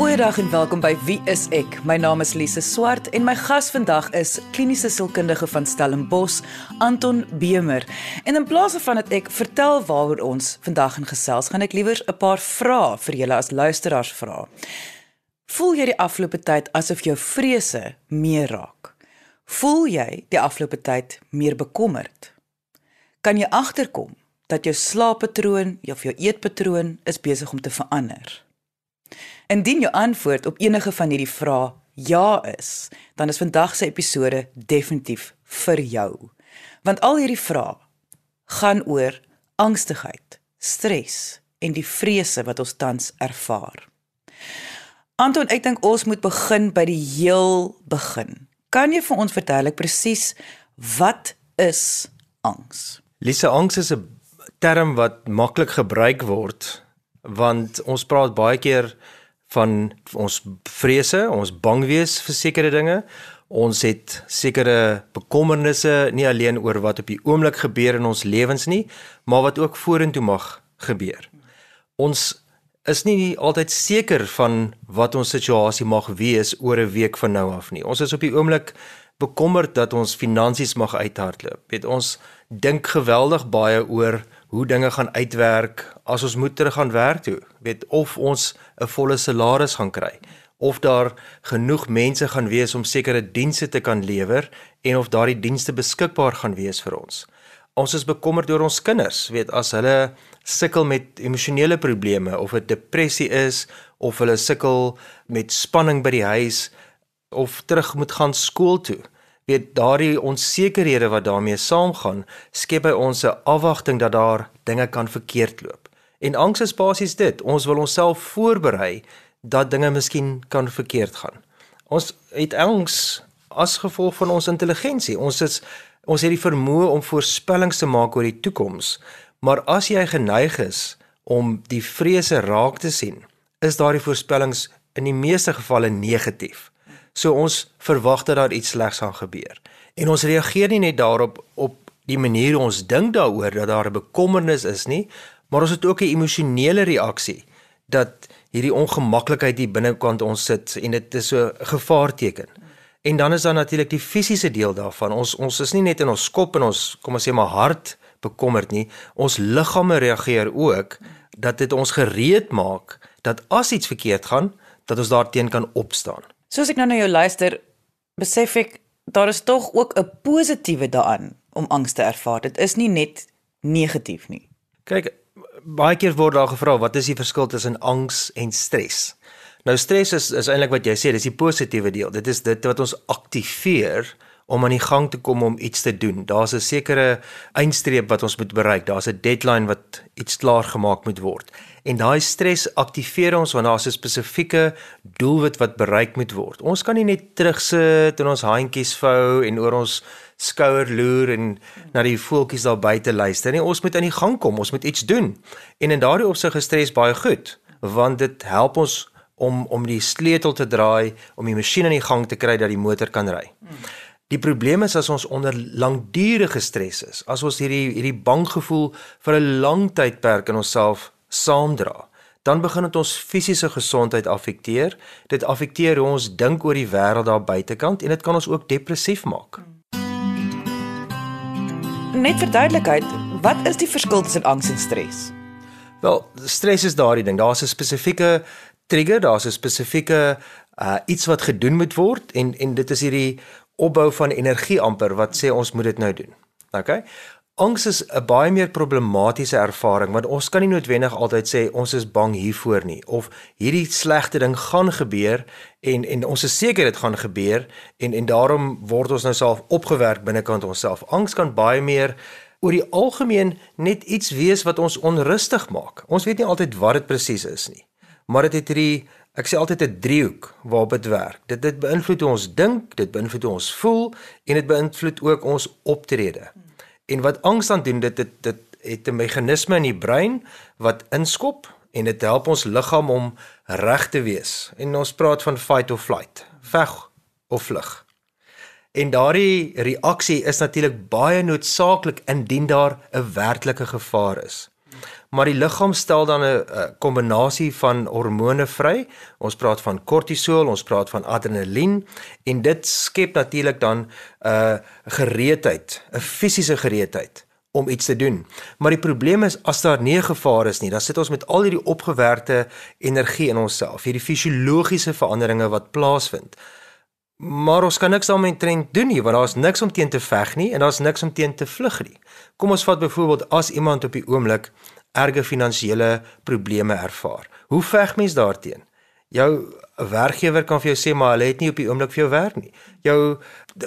Goeiedag en welkom by Wie is ek? My naam is Lise Swart en my gas vandag is kliniese sielkundige van Stellenbosch, Anton Bemer. En in plaas van dat ek vertel waaroor ons vandag in gesels, gaan ek liewer 'n paar vrae vir julle as luisteraars vra. Voel jy die afgelope tyd asof jou vrese meer raak? Voel jy die afgelope tyd meer bekommerd? Kan jy agterkom dat jou slaappatroon of jou eetpatroon is besig om te verander? Indien jou antwoord op enige van hierdie vrae ja is, dan is vandag se episode definitief vir jou. Want al hierdie vrae gaan oor angstigheid, stres en die vrese wat ons tans ervaar. Anton, ek dink ons moet begin by die heel begin. Kan jy vir ons verduidelik presies wat is angs? Lise, angs is 'n term wat maklik gebruik word want ons praat baie keer van ons vrese, ons bang wees vir sekere dinge. Ons het sekere bekommernisse nie alleen oor wat op die oomblik gebeur in ons lewens nie, maar wat ook vorentoe mag gebeur. Ons is nie altyd seker van wat ons situasie mag wees oor 'n week van nou af nie. Ons is op die oomblik bekommerd dat ons finansies mag uithardloop. Weet ons dink geweldig baie oor hoe dinge gaan uitwerk as ons moet terug gaan werk toe. Weet of ons 'n volle salaris gaan kry of daar genoeg mense gaan wees om sekere dienste te kan lewer en of daardie dienste beskikbaar gaan wees vir ons. Ons is bekommerd oor ons kinders, weet as hulle sukkel met emosionele probleme of dit depressie is of hulle sukkel met spanning by die huis of terug moet gaan skool toe weet daardie onsekerhede wat daarmee saamgaan skep by ons 'n afwagting dat daar dinge kan verkeerd loop. En angs is basies dit, ons wil onsself voorberei dat dinge miskien kan verkeerd gaan. Ons het angs as gevolg van ons intelligensie. Ons is ons het die vermoë om voorspellings te maak oor die toekoms. Maar as jy geneig is om die vrese raak te sien, is daardie voorspellings in die meeste gevalle negatief. So ons verwag dat daar iets slegs gaan gebeur. En ons reageer nie net daarop op die manier ons dink daaroor dat daar 'n bekommernis is nie, maar ons het ook 'n emosionele reaksie dat hierdie ongemaklikheid hier binnekant ons sit en dit is so 'n gevaarteken. En dan is daar natuurlik die fisiese deel daarvan. Ons ons is nie net in ons kop en ons kom ons sê maar hart bekommerd nie. Ons liggame reageer ook dat dit ons gereed maak dat as iets verkeerd gaan, dat ons daarteen kan opstaan. Soos ek nou na jou luister, besef ek daar is tog ook 'n positiewe daaraan om angs te ervaar. Dit is nie net negatief nie. Kyk, baie keer word daar gevra wat is die verskil tussen angs en stres? Nou stres is is eintlik wat jy sê, dis die positiewe deel. Dit is dit wat ons aktiveer om aan die gang te kom om iets te doen. Daar's 'n sekere eindstreep wat ons moet bereik. Daar's 'n deadline wat iets klaar gemaak moet word. En daai stres aktiveer ons wanneer daar 'n spesifieke doelwit wat bereik moet word. Ons kan nie net terugsit en ons handjies vou en oor ons skouer loer en na die voeltjies daar buite luister nie. Ons moet aan die gang kom. Ons moet iets doen. En in daardie opsig is stres baie goed want dit help ons om om die sleutel te draai om die masjien aan die gang te kry dat die motor kan ry. Die probleem is as ons onder langdurige stres is, as ons hierdie hierdie bang gevoel vir 'n lang tydperk in onsself saamdra, dan begin dit ons fisiese gesondheid affekteer. Dit affekteer hoe ons dink oor die wêreld daar buitekant en dit kan ons ook depressief maak. Net vir duidelikheid, wat is die verskil tussen angs en stres? Wel, stres is daardie ding. Daar's 'n spesifieke trigger, daar's 'n spesifieke uh iets wat gedoen moet word en en dit is hierdie opbou van energie amper wat sê ons moet dit nou doen. OK. Angs is 'n baie meer problematiese ervaring want ons kan nie noodwendig altyd sê ons is bang hiervoor nie of hierdie slegte ding gaan gebeur en en ons is seker dit gaan gebeur en en daarom word ons nou self opgewerk binnekant onsself. Angs kan baie meer oor die algemeen net iets wees wat ons onrustig maak. Ons weet nie altyd wat dit presies is nie. Maar dit het hierdie Ek sê altyd 'n driehoek waarop dit werk. Dit dit beïnvloed hoe ons dink, dit beïnvloed hoe ons voel en dit beïnvloed ook ons optrede. En wat angs dan doen, dit dit dit het 'n meganisme in die brein wat inskop en dit help ons liggaam om reg te wees. En ons praat van fight or flight, veg of vlug. En daardie reaksie is natuurlik baie noodsaaklik indien daar 'n werklike gevaar is. Maar die liggaam stel dan 'n kombinasie van hormone vry. Ons praat van kortisol, ons praat van adrenalien en dit skep natuurlik dan 'n uh, gereedheid, 'n fisiese gereedheid om iets te doen. Maar die probleem is as daar nie 'n gevaar is nie, dan sit ons met al hierdie opgewerkte energie in onsself, hierdie fisiologiese veranderinge wat plaasvind. Maar ons kan niks daarmee trend doen nie want daar's niks om teen te veg nie en daar's niks om teen te vlug nie. Kom ons vat byvoorbeeld as iemand op die oomblik erge finansiële probleme ervaar. Hoe veg mens daarteen? Jou werkgewer kan vir jou sê maar hulle het nie op die oomblik vir jou werk nie. Jou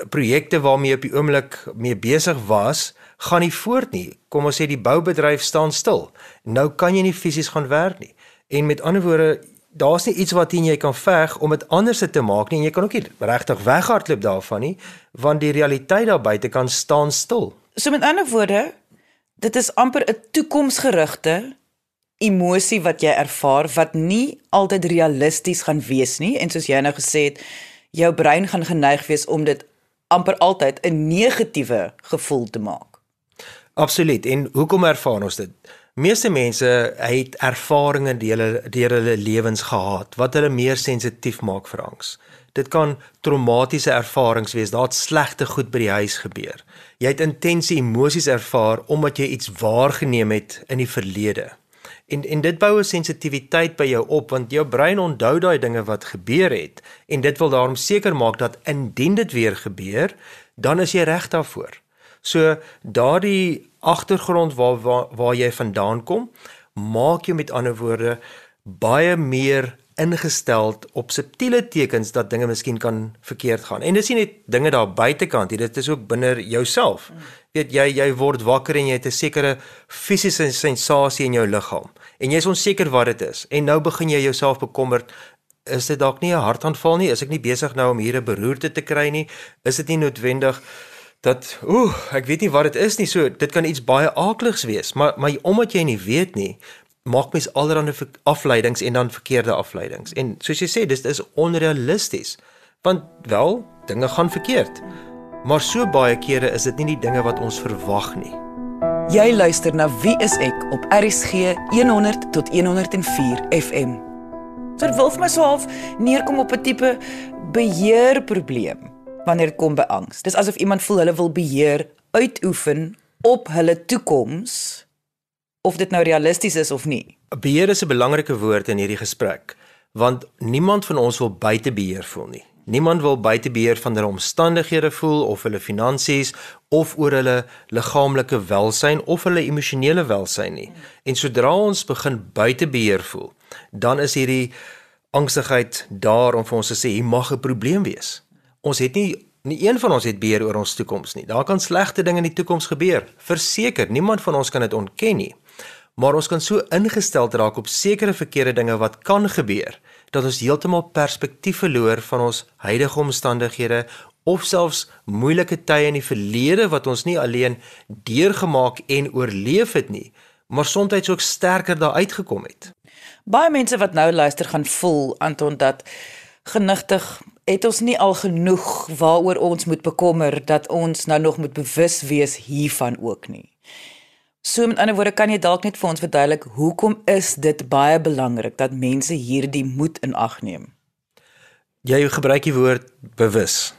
projekte waarmee jy op die oomblik mee besig was, gaan nie voort nie. Kom ons sê die boubedryf staan stil. Nou kan jy nie fisies gaan werk nie. En met ander woorde, daar's nie iets wat jy kan veg om dit anders te maak nie en jy kan ook nie regtig weghardloop daarvan nie, want die realiteit daar buite kan staan stil. So met ander woorde, dit is amper 'n toekomsgerigte emosie wat jy ervaar wat nie altyd realisties gaan wees nie en soos jy nou gesê het, jou brein gaan geneig wees om dit amper altyd 'n negatiewe gevoel te maak. Absoluut. En hoekom ervaar ons dit? Meeste mense het ervarings deur hulle deur hulle lewens gehad wat hulle meer sensitief maak vir angs. Dit kan traumatiese ervarings wees, daar't slegte goed by die huis gebeur. Jy het intense emosies ervaar omdat jy iets waargeneem het in die verlede. En en dit bou 'n sensitiwiteit by jou op want jou brein onthou daai dinge wat gebeur het en dit wil daarom seker maak dat indien dit weer gebeur, dan is jy reg daarvoor. So daardie agtergrond waar, waar waar jy vandaan kom, maak jou met ander woorde baie meer ingestel op subtiele tekens dat dinge miskien kan verkeerd gaan. En dis nie net dinge daar buitekant nie, dit is ook binne jouself. Weet jy jy word wakker en jy het 'n sekere fisiese sensasie in jou liggaam en jy is onseker wat dit is. En nou begin jy jouself bekommer Is dit dalk nie 'n hartaanval nie? Is ek nie besig nou om hier 'n beroerte te kry nie? Is dit nie noodwendig dat ooh, ek weet nie wat dit is nie. So dit kan iets baie aakligs wees, maar maar omdat jy nie weet nie, maak mens allerlei afleidings en dan verkeerde afleidings. En soos jy sê, dis is onrealisties. Want wel, dinge gaan verkeerd. Maar so baie kere is dit nie die dinge wat ons verwag nie. Jy luister na Wie is ek op RSG 100 tot 104 FM. Dit wil vir my so half neerkom op 'n tipe beheerprobleem wanneer dit kom by angs. Dis asof iemand voel hulle wil beheer uitoefen op hulle toekoms of dit nou realisties is of nie. Beheer is 'n belangrike woord in hierdie gesprek want niemand van ons wil buite beheer voel nie. Niemand wil buite beheer van hulle omstandighede voel of hulle finansies of oor hulle liggaamlike welsyn of hulle emosionele welsyn nie. En sodra ons begin buite beheer voel, dan is hierdie angsigheid daar om vir ons te sê hier mag 'n probleem wees ons het nie nie een van ons het beheer oor ons toekoms nie. Daar kan slegte dinge in die toekoms gebeur. Verseker, niemand van ons kan dit ontken nie. Maar ons kan so ingestel raak op sekere verkeerde dinge wat kan gebeur dat ons heeltemal perspektief verloor van ons huidige omstandighede of selfs moeilike tye in die verlede wat ons nie alleen deurgemaak en oorleef het nie, maar soms ook sterker daar uitgekom het. Baie mense wat nou luister gaan voel Anton dat genigtig het ons nie al genoeg waaroor ons moet bekommer dat ons nou nog moet bewus wees hiervan ook nie. So met ander woorde kan jy dalk net vir ons verduidelik hoekom is dit baie belangrik dat mense hierdie moed in ag neem? Jy gebruik die woord bewus.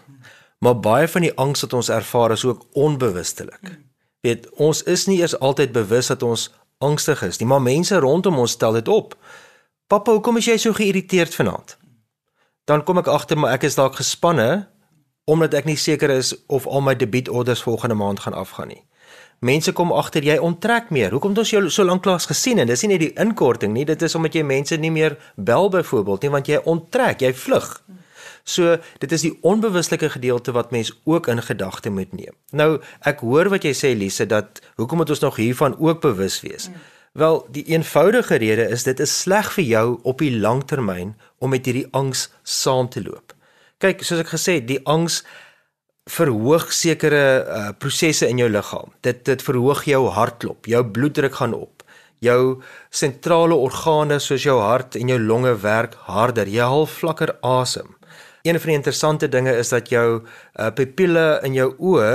Maar baie van die angs wat ons ervaar is ook onbewustelik. Weet, ons is nie eers altyd bewus dat ons angstig is nie, maar mense rondom ons stel dit op. Pappa, hoekom is jy so geïrriteerd vanaand? Dan kom ek agter maar ek is dalk gespanne omdat ek nie seker is of al my debietorders volgende maand gaan afgaan nie. Mense kom agter jy onttrek meer. Hoekom het ons jou so lank lank gesien en dis nie net die inkorting nie, dit is omdat jy mense nie meer bel byvoorbeeld nie want jy onttrek, jy vlug. So dit is die onbewuslike gedeelte wat mens ook in gedagte moet neem. Nou ek hoor wat jy sê Lise dat hoekom moet ons nog hiervan ook bewus wees? Mm. Wel, die eenvoudige rede is dit is sleg vir jou op die langtermyn om met hierdie angs saam te loop. Kyk, soos ek gesê het, die angs verhoog sekere uh, prosesse in jou liggaam. Dit dit verhoog jou hartklop, jou bloeddruk gaan op. Jou sentrale organe soos jou hart en jou longe werk harder. Jy haal vlakker asem. Een van die interessante dinge is dat jou uh, pupille in jou oë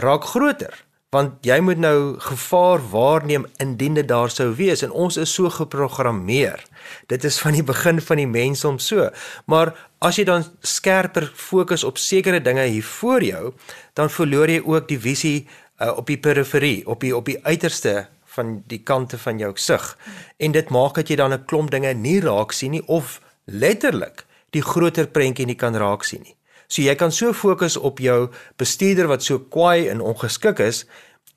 raak groter want jy moet nou gevaar waarneem indien dit daar sou wees en ons is so geprogrammeer. Dit is van die begin van die mens om so. Maar as jy dan skerper fokus op sekere dinge hier voor jou, dan verloor jy ook die visie uh, op die periferie, op die op die uiterste van die kante van jou gesig. En dit maak dat jy dan 'n klomp dinge nie raak sien nie of letterlik die groter prentjie nie kan raak sien nie. So jy kan so fokus op jou bestuurder wat so kwaai en ongeskik is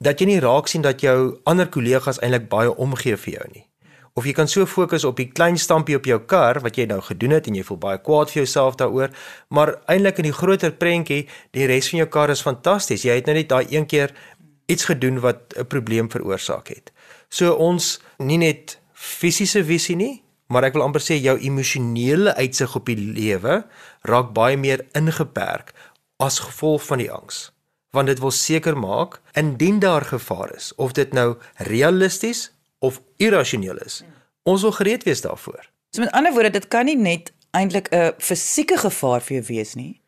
dat jy nie raak sien dat jou ander kollegas eintlik baie omgee vir jou nie. Of jy kan so fokus op die klein stampie op jou kar wat jy nou gedoen het en jy voel baie kwaad vir jouself daaroor, maar eintlik in die groter prentjie, die res van jou kar is fantasties. Jy het nou net daai een keer iets gedoen wat 'n probleem veroorsaak het. So ons nie net fisiese visie nie, maar ek wil amper sê jou emosionele uitsig op die lewe raak baie meer ingeperk as gevolg van die angs. Want dit wil seker maak indien daar gevaar is of dit nou realisties of irrasioneel is. Ons wil gereed wees daarvoor. So met ander woorde, dit kan nie net eintlik 'n fisieke gevaar vir jou wees nie.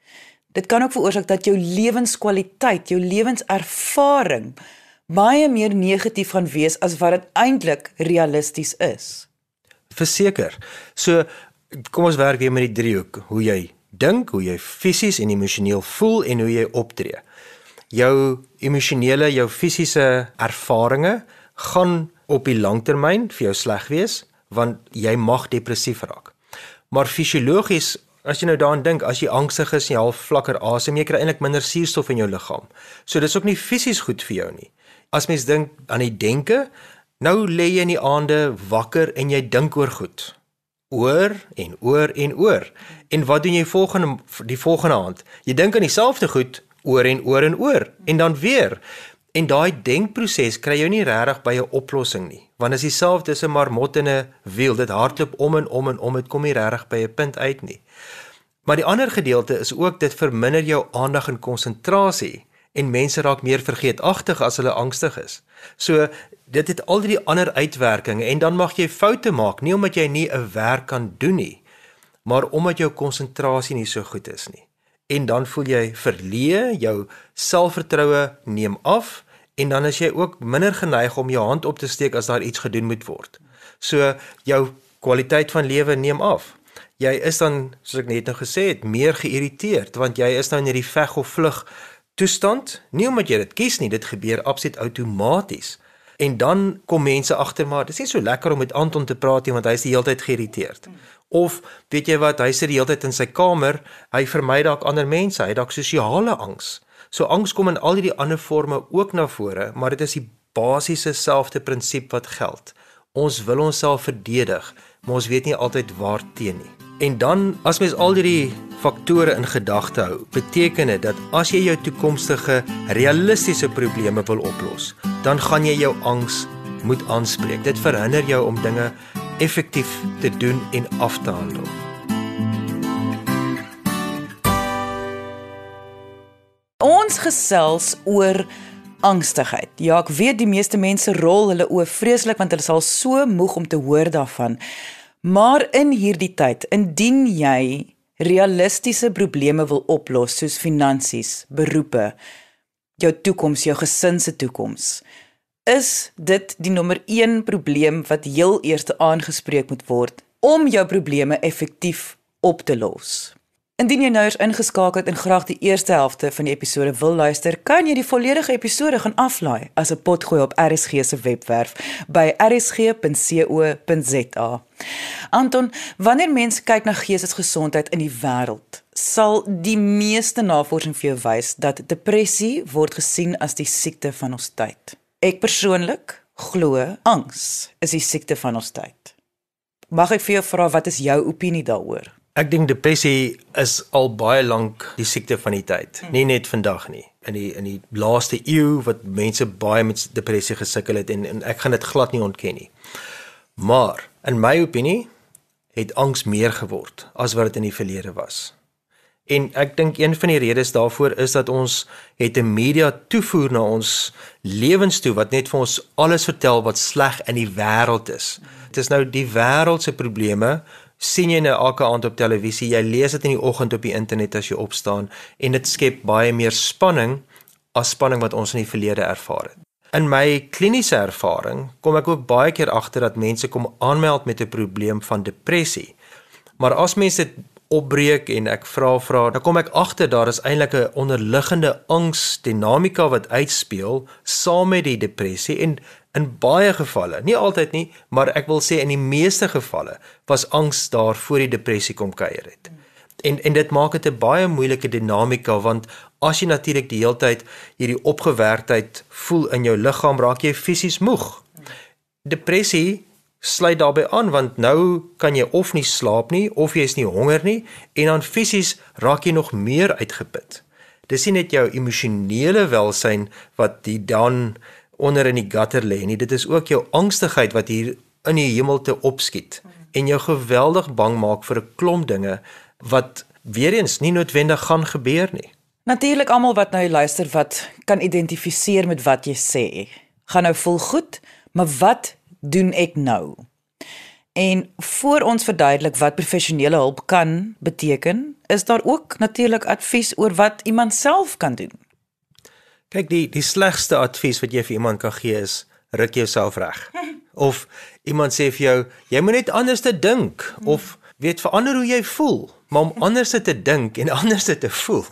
Dit kan ook veroorsaak dat jou lewenskwaliteit, jou lewenservaring baie meer negatief gaan wees as wat dit eintlik realisties is verseker. So kom ons werk weer met die driehoek, hoe jy dink, hoe jy fisies en emosioneel voel en hoe jy optree. Jou emosionele, jou fisiese ervarings gaan op die langtermyn vir jou sleg wees want jy mag depressief raak. Maar fisiologies As jy nou daaraan dink, as jy angstig is, jy half vlakker asem, jy kry eintlik minder suurstof in jou liggaam. So dis ook nie fisies goed vir jou nie. As mens dink aan die denke, Nou lê jy in die aande wakker en jy dink oor goed. Oor en oor en oor. En wat doen jy volgende die volgende aand? Jy dink aan dieselfde goed oor en oor en oor en dan weer. En daai denkproses kry jou nie regtig by 'n oplossing nie. Want as dieselfde is 'n marmot in 'n wiel, dit hardloop om en om en om, dit kom nie regtig by 'n punt uit nie. Maar die ander gedeelte is ook dit verminder jou aandag en konsentrasie en mense raak meer vergeetachtig as hulle angstig is. So dit het al die ander uitwerkings en dan mag jy foute maak nie omdat jy nie 'n werk kan doen nie maar omdat jou konsentrasie nie so goed is nie. En dan voel jy verleë jou selfvertroue neem af en dan is jy ook minder geneig om jou hand op te steek as daar iets gedoen moet word. So jou kwaliteit van lewe neem af. Jy is dan soos ek net nou gesê het meer geïrriteerd want jy is nou in hierdie veg of vlug toestand. Nie omdat jy dit kies nie dit gebeur absoluut outomaties En dan kom mense agter maar dis nie so lekker om met Anton te praat nie want hy is die hele tyd geïrriteerd. Of weet jy wat, hy sit die hele tyd in sy kamer, hy vermy dalk ander mense, hy het dalk sosiale angs. So angs kom in al hierdie ander forme ook na vore, maar dit is die basiese selfde prinsip wat geld. Ons wil onsself verdedig, maar ons weet nie altyd waar teen nie. En dan as mens al hierdie faktore in gedagte hou, beteken dit dat as jy jou toekomstige realistiese probleme wil oplos, dan gaan jy jou angs moet aanspreek. Dit verhinder jou om dinge effektief te doen en af te handel. Ons gesels oor angstigheid. Ja, ek weet die meeste mense rol hulle oë vreeslik want hulle sal so moeg om te hoor daarvan. Maar in hierdie tyd, indien jy realistiese probleme wil oplos soos finansies, beroepe, jou toekoms, jou gesin se toekoms, is dit die nommer 1 probleem wat heel eers aangespreek moet word om jou probleme effektief op te los. Indien jy nou eens ingeskakel het en graag die eerste helfte van die episode wil luister, kan jy die volledige episode gaan aflaai as 'n potgooi op RSG se webwerf by rsg.co.za. Anton, wanneer mense kyk na geestesgesondheid in die wêreld, sal die meeste navorsing vir jou wys dat depressie word gesien as die siekte van ons tyd. Ek persoonlik glo angs is die siekte van ons tyd. Mag ek vir jou vra wat is jou opinie daaroor? Ek dink depressie is al baie lank die siekte van die tyd, hmm. nie net vandag nie. In die in die laaste eeu wat mense baie met depressie gesukkel het en, en ek gaan dit glad nie ontken nie. Maar in my opinie het angs meer geword as wat dit in die verlede was. En ek dink een van die redes daarvoor is dat ons het 'n media toevoer na ons lewens toe wat net vir ons alles vertel wat sleg in die wêreld is. Dit is nou die wêreld se probleme sien jy nou elke aand op televisie, jy lees dit in die oggend op die internet as jy opstaan en dit skep baie meer spanning as spanning wat ons in die verlede ervaar het. In my kliniese ervaring kom ek ook baie keer agter dat mense kom aanmeld met 'n probleem van depressie. Maar as mense dit opbreek en ek vra vra, dan kom ek agter daar is eintlik 'n onderliggende angs dinamika wat uitspeel saam met die depressie en in baie gevalle, nie altyd nie, maar ek wil sê in die meeste gevalle was angs daar voor die depressie kom kuier het. En en dit maak dit 'n baie moeilike dinamika want as jy natuurlik die hele tyd hierdie opgewerkteheid voel in jou liggaam, raak jy fisies moeg. Depressie sluit daarbey aan want nou kan jy of nie slaap nie of jy is nie honger nie en dan fisies raak jy nog meer uitgeput. Dis nie net jou emosionele welsyn wat die dan onder in die gutter lê nie. Dit is ook jou angstigheid wat hier in die hemel te opskiet en jou geweldig bang maak vir 'n klomp dinge wat weer eens nie noodwendig gaan gebeur nie. Natuurlik almal wat nou luister wat kan identifiseer met wat jy sê. Gaan nou voel goed, maar wat doen ek nou? En voor ons verduidelik wat professionele hulp kan beteken, is daar ook natuurlik advies oor wat iemand self kan doen. Kyk, die die slegste advies wat jy vir iemand kan gee is ruk jouself reg. Of iemand sê vir jou, jy moet net anders te dink of weet verander hoe jy voel, maar om anders te dink en anders te voel.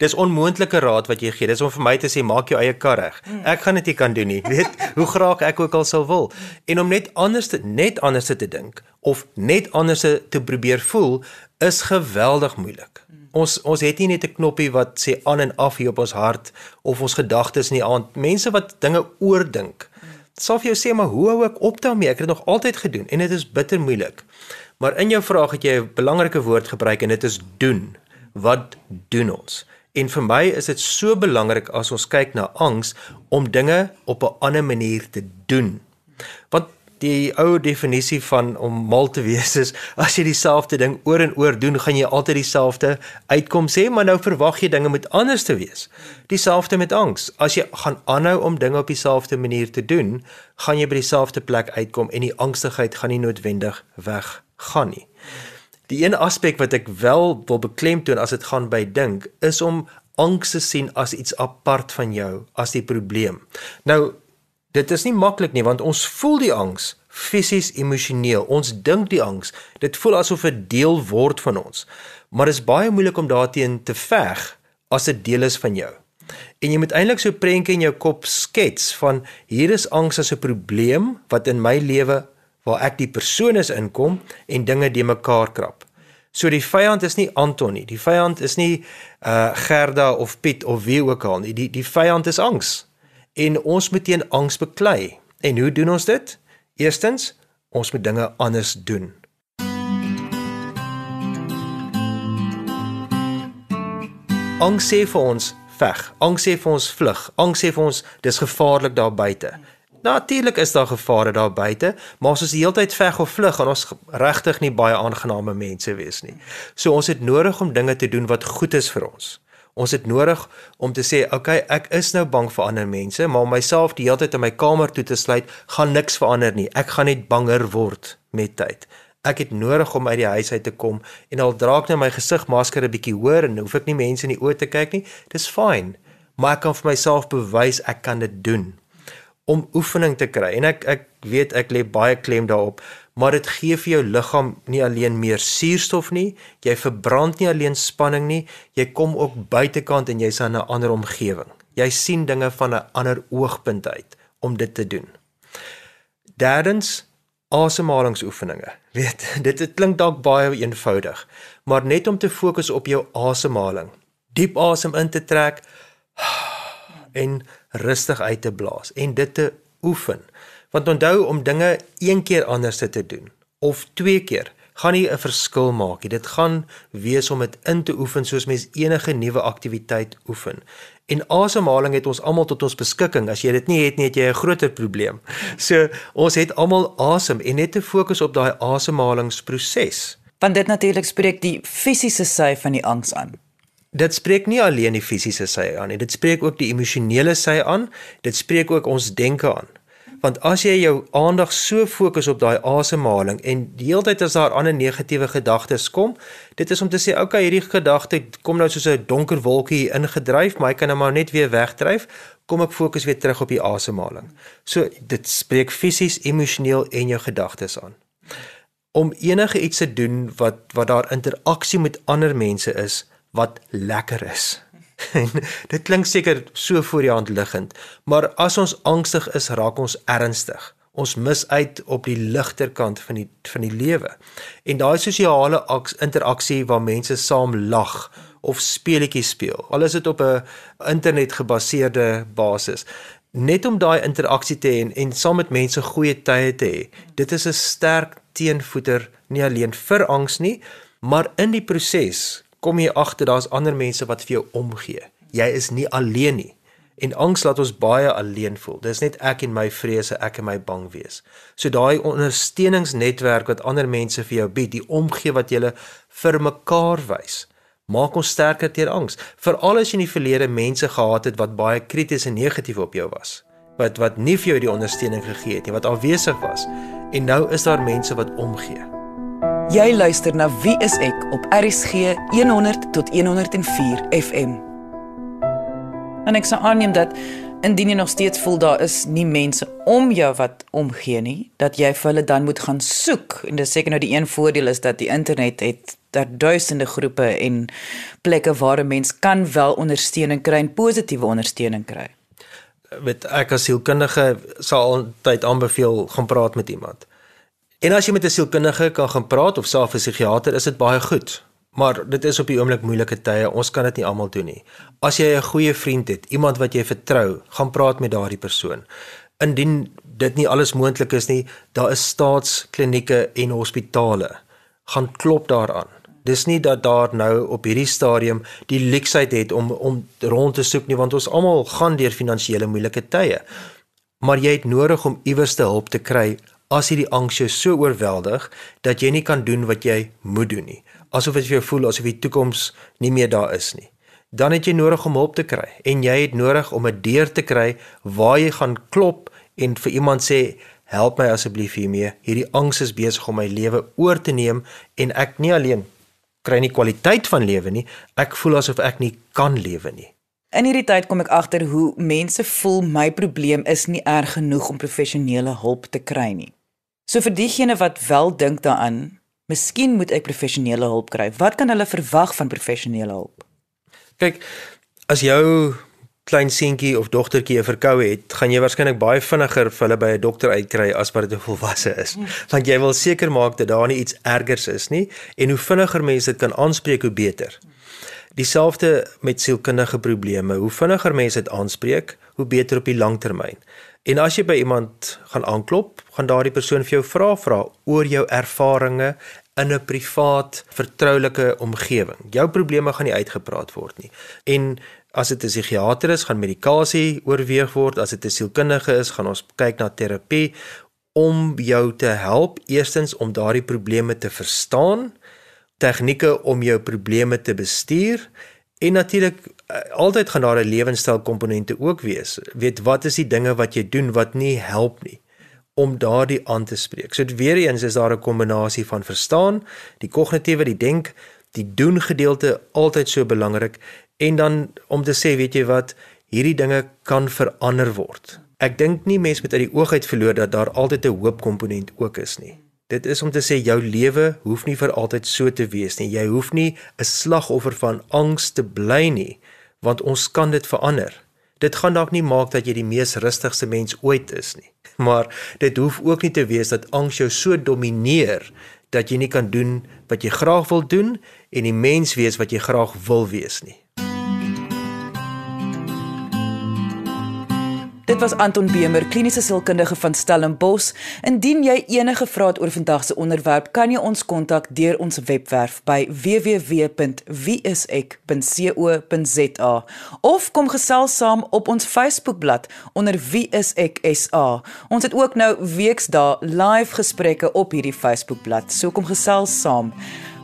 Dis onmoontlike raad wat jy gee. Dis om vir my te sê maak jou eie kar reg. Ek gaan dit nie kan doen nie. Weet hoe graag ek ook al sou wil. En om net anders te net anders te dink of net anders te probeer voel is geweldig moeilik. Ons ons het nie net 'n knoppie wat sê aan en af hier op ons hart of ons gedagtes in die aand. Mense wat dinge oordink. Sal vir jou sê maar hoe hou ek op daarmee? Ek het dit nog altyd gedoen en dit is bitter moeilik. Maar in jou vraag het jy 'n belangrike woord gebruik en dit is doen. Wat doen ons? En vir my is dit so belangrik as ons kyk na angs om dinge op 'n ander manier te doen. Die ou definisie van om mal te wees is as jy dieselfde ding oor en oor doen, gaan jy altyd dieselfde uitkom sê, maar nou verwag jy dinge moet anders te wees. Dieselfde met angs. As jy gaan aanhou om dinge op dieselfde manier te doen, gaan jy by dieselfde plek uitkom en die angstigheid gaan nie noodwendig weggaan nie. Die een aspek wat ek wel wil beklemtoon as dit gaan by dink, is om angs te sien as iets apart van jou, as die probleem. Nou Dit is nie maklik nie want ons voel die angs fisies emosioneel. Ons dink die angs. Dit voel asof dit deel word van ons. Maar dit is baie moeilik om daarteen te veg as dit deel is van jou. En jy moet eintlik so 'n prentjie in jou kop skets van hier is angs as 'n probleem wat in my lewe waar ek die persoon is inkom en dinge de mekaar krap. So die vyand is nie Anton nie. Die vyand is nie uh Gerda of Piet of wie ook al nie. Die die vyand is angs en ons moet teen angs beklei. En hoe doen ons dit? Eerstens, ons moet dinge anders doen. Angs sê vir ons veg. Angs sê vir ons vlug. Angs sê vir ons dis gevaarlik daar buite. Natuurlik is daar gevare daar buite, maar as ons die hele tyd veg of vlug, gaan ons regtig nie baie aangename mense wees nie. So ons het nodig om dinge te doen wat goed is vir ons. Ons het nodig om te sê, "Oké, okay, ek is nou bang vir ander mense, maar om myself die hele tyd in my kamer toe te sluit, gaan niks verander nie. Ek gaan net banger word met tyd." Ek het nodig om uit die huis uit te kom en al dra ek net my gesigmasker 'n bietjie hoër en hoef ek nie mense in die oë te kyk nie. Dis fyn. Maar ek kan vir myself bewys ek kan dit doen om oefening te kry. En ek ek weet ek lê baie klem daarop maar dit gee vir jou liggaam nie alleen meer suurstof nie, jy verbrand nie alleen spanning nie, jy kom ook buitekant en jy's in 'n ander omgewing. Jy sien dinge van 'n ander oogpunt uit om dit te doen. Derdens, asemhalingsoefeninge. Weet, dit dit klink dalk baie eenvoudig, maar net om te fokus op jou asemhaling. Diep asem in te trek en rustig uit te blaas en dit te oefen. Want onthou om dinge een keer anders te doen of twee keer gaan nie 'n verskil maak nie. Dit gaan wees om dit in te oefen soos mens enige nuwe aktiwiteit oefen. En asemhaling het ons almal tot ons beskikking. As jy dit nie het nie, het jy 'n groter probleem. So ons het almal asem en net te fokus op daai asemhalingsproses. Want dit natuurlik spreek die fisiese sy van die angs aan. Dit spreek nie alleen die fisiese sy aan nie, dit spreek ook die emosionele sy aan. Dit spreek ook ons denke aan. Want as jy jou aandag so fokus op daai asemhaling en die hele tyd as daar ander negatiewe gedagtes kom, dit is om te sê, okay, hierdie gedagte kom nou soos 'n donker wolkie ingedryf, maar hy kan nou maar net weer wegdryf. Kom ek fokus weer terug op die asemhaling. So dit spreek fisies, emosioneel en jou gedagtes aan. Om enige iets te doen wat wat daar interaksie met ander mense is wat lekker is. Dit klink seker so voor die hand liggend, maar as ons angstig is, raak ons ernstig. Ons mis uit op die ligter kant van die van die lewe. En daai sosiale interaksie waar mense saam lag of speletjies speel, al is dit op 'n internet gebaseerde basis, net om daai interaksie te hê en, en saam met mense goeie tye te hê. Dit is 'n sterk teenvoeter nie alleen vir angs nie, maar in die proses kom jy agter daar's ander mense wat vir jou omgee. Jy is nie alleen nie. En angs laat ons baie alleen voel. Dis net ek en my vrese, ek en my bang wees. So daai ondersteuningsnetwerk wat ander mense vir jou bied, die omgee wat jy vir mekaar wys, maak ons sterker teen angs. Veral as jy in die verlede mense gehad het wat baie krities en negatief op jou was, wat wat nie vir jou die ondersteuning gegee het nie, wat afwesig was. En nou is daar mense wat omgee. Jy luister na Wie is ek op RSG 100 tot 104 FM. En ek sou aanneem dat indien jy nog steeds voel daar is nie mense om jou wat omgee nie, dat jy vir hulle dan moet gaan soek. En dis seker nou die een voordeel is dat die internet het daar duisende groepe en plekke waar 'n mens kan wel ondersteuning kry en positiewe ondersteuning kry. Met ek as sielkundige sal altyd aanbeveel gaan praat met iemand. En as jy met 'n sielkundige kan gaan praat of self 'n psigiater, is dit baie goed. Maar dit is op die oomblik moeilike tye. Ons kan dit nie almal doen nie. As jy 'n goeie vriend het, iemand wat jy vertrou, gaan praat met daardie persoon. Indien dit nie alles moontlik is nie, daar is staatsklinieke en hospitale. Gaan klop daaraan. Dis nie dat daar nou op hierdie stadium die leksheid het om om rond te soek nie, want ons almal gaan deur finansiële moeilike tye. Maar jy het nodig om iewers te hulp te kry as hierdie angs jou so oorweldig dat jy nie kan doen wat jy moet doen nie. Asof dit vir jou voel asof die toekoms nie meer daar is nie. Dan het jy nodig om hulp te kry en jy het nodig om 'n deur te kry waar jy gaan klop en vir iemand sê help my asseblief hiermee. Hierdie angs is besig om my lewe oor te neem en ek nie alleen kry nie kwaliteit van lewe nie, ek voel asof ek nie kan lewe nie. In hierdie tyd kom ek agter hoe mense voel my probleem is nie erg genoeg om professionele hulp te kry nie. So vir diegene wat wel dink daaraan, miskien moet ek professionele hulp kry. Wat kan hulle verwag van professionele hulp? Kyk, as jou klein seentjie of dogtertjie 'n verkoue het, gaan jy waarskynlik baie vinniger vir hulle by 'n dokter uitkry as wat dit 'n volwasse is. Want jy wil seker maak dat daar nie iets ergers is nie en hoe vinniger mense dit kan aanspreek, hoe beter. Dieselfde met sielkundige probleme. Hoe vinniger mense dit aanspreek, hoe beter op die lang termyn. En as jy by iemand gaan aanklop, gaan daardie persoon vir jou vra vra oor jou ervarings in 'n privaat, vertroulike omgewing. Jou probleme gaan nie uitgepraat word nie. En as dit 'n psigiater is, gaan medikasie oorweeg word. As dit 'n sielkundige is, gaan ons kyk na terapie om jou te help eerstens om daardie probleme te verstaan, tegnieke om jou probleme te bestuur En natuurlik altyd gaan daar 'n lewenstyl komponente ook wees. Weet wat is die dinge wat jy doen wat nie help nie om daardie aan te spreek. So weer eens is daar 'n kombinasie van verstaan, die kognitiewe, die denk, die doen gedeelte altyd so belangrik en dan om te sê, weet jy wat, hierdie dinge kan verander word. Ek dink nie mense moet uit die oog uit verloor dat daar altyd 'n hoop komponent ook is nie. Dit is om te sê jou lewe hoef nie vir altyd so te wees nie. Jy hoef nie 'n slagoffer van angs te bly nie, want ons kan dit verander. Dit gaan dalk nie maak dat jy die mees rustigste mens ooit is nie, maar dit hoef ook nie te wees dat angs jou so domineer dat jy nie kan doen wat jy graag wil doen en die mens wees wat jy graag wil wees nie. Dit was Anton Bemer, kliniese sielkundige van Stellenbosch. Indien jy enige vrae het oor vandag se onderwerp, kan jy ons kontak deur ons webwerf by www.wieisek.co.za of kom gesels saam op ons Facebookblad onder wieiseksa. Ons het ook nou weksdae live gesprekke op hierdie Facebookblad. So kom gesels saam.